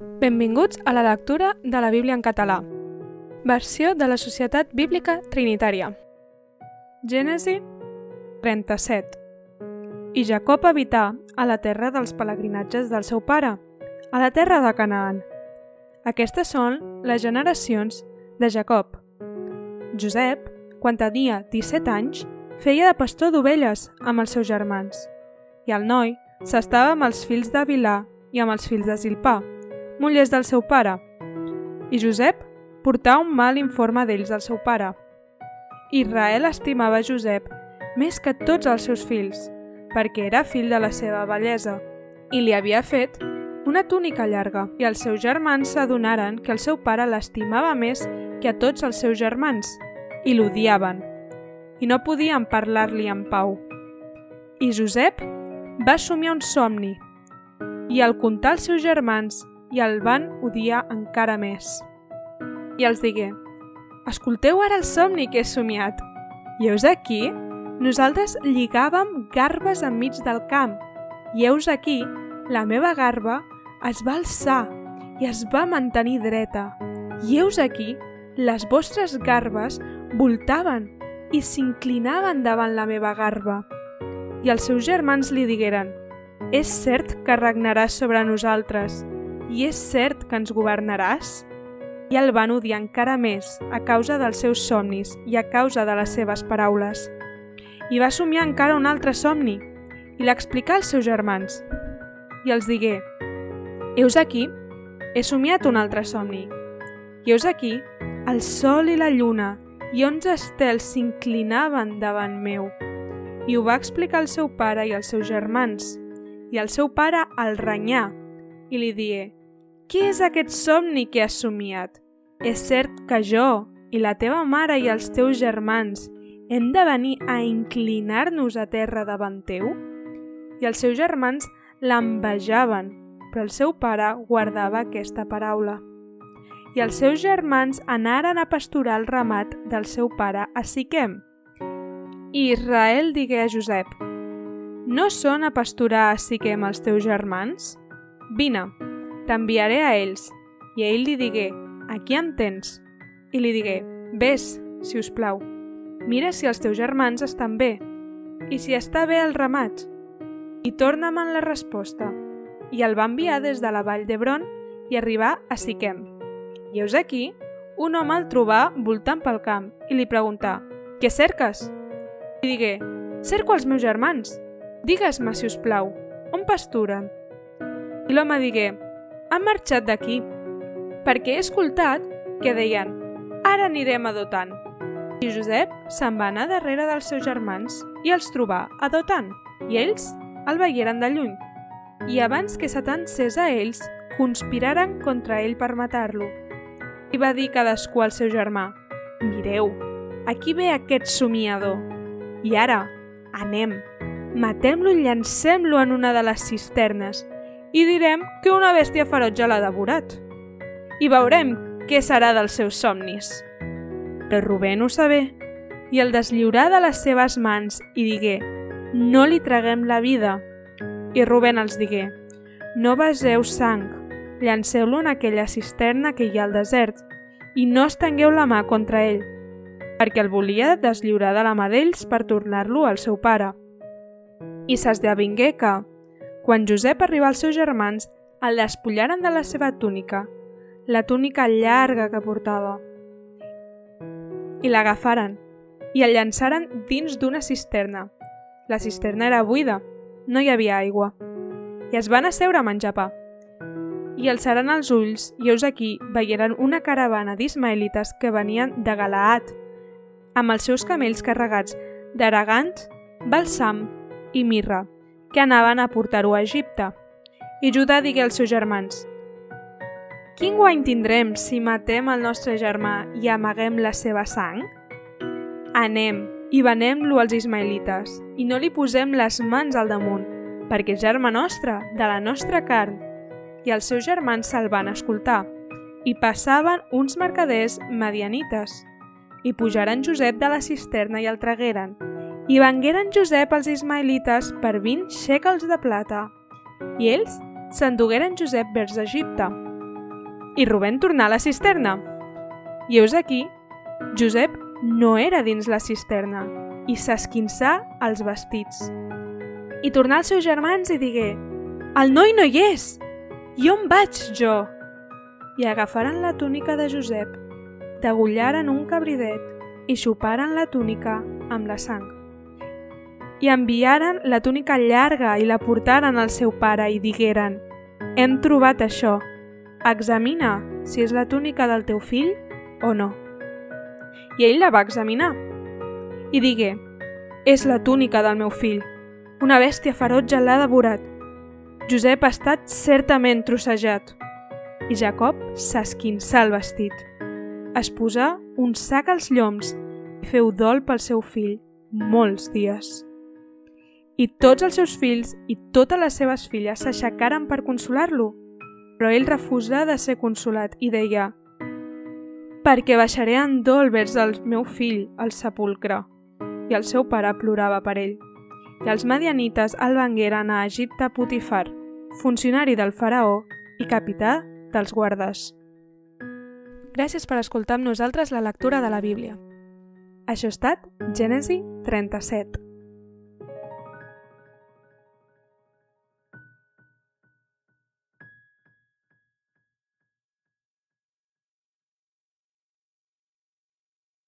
Benvinguts a la lectura de la Bíblia en català. Versió de la Societat Bíblica Trinitària. Gènesi 37. I Jacob habità a la terra dels pelegrinatges del seu pare, a la terra de Canaan. Aquestes són les generacions de Jacob. Josep, quan tenia 17 anys, feia de pastor d'ovelles amb els seus germans. I el noi s'estava amb els fills de Vilà i amb els fills de Zilpà, mullers del seu pare. I Josep portava un mal informe d'ells del seu pare. Israel estimava Josep més que tots els seus fills, perquè era fill de la seva bellesa, i li havia fet una túnica llarga, i els seus germans s'adonaren que el seu pare l'estimava més que a tots els seus germans, i l'odiaven, i no podien parlar-li en pau. I Josep va somiar un somni, i al contar als seus germans i el van odiar encara més. I els digué, escolteu ara el somni que he somiat. I heus aquí, nosaltres lligàvem garbes enmig del camp, i heus aquí, la meva garba es va alçar i es va mantenir dreta. I heus aquí, les vostres garbes voltaven i s'inclinaven davant la meva garba. I els seus germans li digueren, és cert que regnaràs sobre nosaltres i és cert que ens governaràs? I el van odiar encara més a causa dels seus somnis i a causa de les seves paraules. I va somiar encara un altre somni i l'explicà als seus germans. I els digué, Heus aquí, he somiat un altre somni. I heus aquí, el sol i la lluna i onze estels s'inclinaven davant meu. I ho va explicar al seu pare i als seus germans. I el seu pare el renyà i li digué, què és aquest somni que has somiat? És cert que jo i la teva mare i els teus germans hem de venir a inclinar-nos a terra davant teu? I els seus germans l'envejaven, però el seu pare guardava aquesta paraula. I els seus germans anaren a pasturar el ramat del seu pare a Siquem. I Israel digué a Josep, no són a pasturar a Siquem els teus germans? Vine, t'enviaré a ells. I ell li digué, aquí em tens. I li digué, ves, si us plau. Mira si els teus germans estan bé i si està bé el ramat. I torna'm en la resposta. I el va enviar des de la vall d'Hebron i arribar a Siquem. I heus aquí, un home el trobà voltant pel camp i li preguntà, què cerques? I digué, cerco els meus germans. Digues-me, si us plau, on pasturen? I l'home digué, han marxat d'aquí, perquè he escoltat que deien «Ara anirem a Dotan». I Josep se'n va anar darrere dels seus germans i els trobà a Dotan, i ells el veieren de lluny. I abans que s'atancés a ells, conspiraren contra ell per matar-lo. I va dir cadascú al seu germà «Mireu, aquí ve aquest somiador. I ara, anem, matem-lo i llancem-lo en una de les cisternes i direm que una bèstia ferotge l'ha devorat. I veurem què serà dels seus somnis. Però Rubén ho sabé i el deslliurà de les seves mans i digué no li traguem la vida. I Rubén els digué no beseu sang, llanceu-lo en aquella cisterna que hi ha al desert i no estengueu la mà contra ell, perquè el volia deslliurar de la mà d'ells per tornar-lo al seu pare. I s'esdevingué que, quan Josep arribà als seus germans, el despullaren de la seva túnica, la túnica llarga que portava. I l'agafaren i el llançaren dins d'una cisterna. La cisterna era buida, no hi havia aigua. I es van asseure a menjar pa. I alçaran els ulls i heus aquí veieren una caravana d'ismaelites que venien de Galaat, amb els seus camells carregats d'aragant, balsam i mirra, que anaven a portar-ho a Egipte. I Judà digué als seus germans, Quin guany tindrem si matem el nostre germà i amaguem la seva sang? Anem i venem-lo als ismaelites i no li posem les mans al damunt, perquè és germà nostre, de la nostra carn. I els seus germans se'l van escoltar. I passaven uns mercaders medianites. I pujaren Josep de la cisterna i el tragueren, i vengueren Josep als ismaelites per 20 xècals de plata. I ells s'endugueren Josep vers Egipte. i Rubén tornar a la cisterna. I heus aquí, Josep no era dins la cisterna i s'esquinçà els vestits. I tornà als seus germans i digué «El noi no hi és! I on vaig jo?» I agafaren la túnica de Josep, degollaren un cabridet i xuparen la túnica amb la sang. I enviaren la túnica llarga i la portaren al seu pare i digueren «Hem trobat això, examina si és la túnica del teu fill o no». I ell la va examinar i digué «És la túnica del meu fill, una bèstia ferotge l'ha devorat. Josep ha estat certament trossejat». I Jacob s'esquinçà el vestit. Es posà un sac als lloms i feu dol pel seu fill molts dies. I tots els seus fills i totes les seves filles s'aixecaren per consolar-lo, però ell refusà de ser consolat i deia «Perquè baixaré en dol vers el meu fill al sepulcre». I el seu pare plorava per ell. I els medianites el vengueren a Egipte Potifar, funcionari del faraó i capità dels guardes. Gràcies per escoltar amb nosaltres la lectura de la Bíblia. Això ha estat Gènesi 37.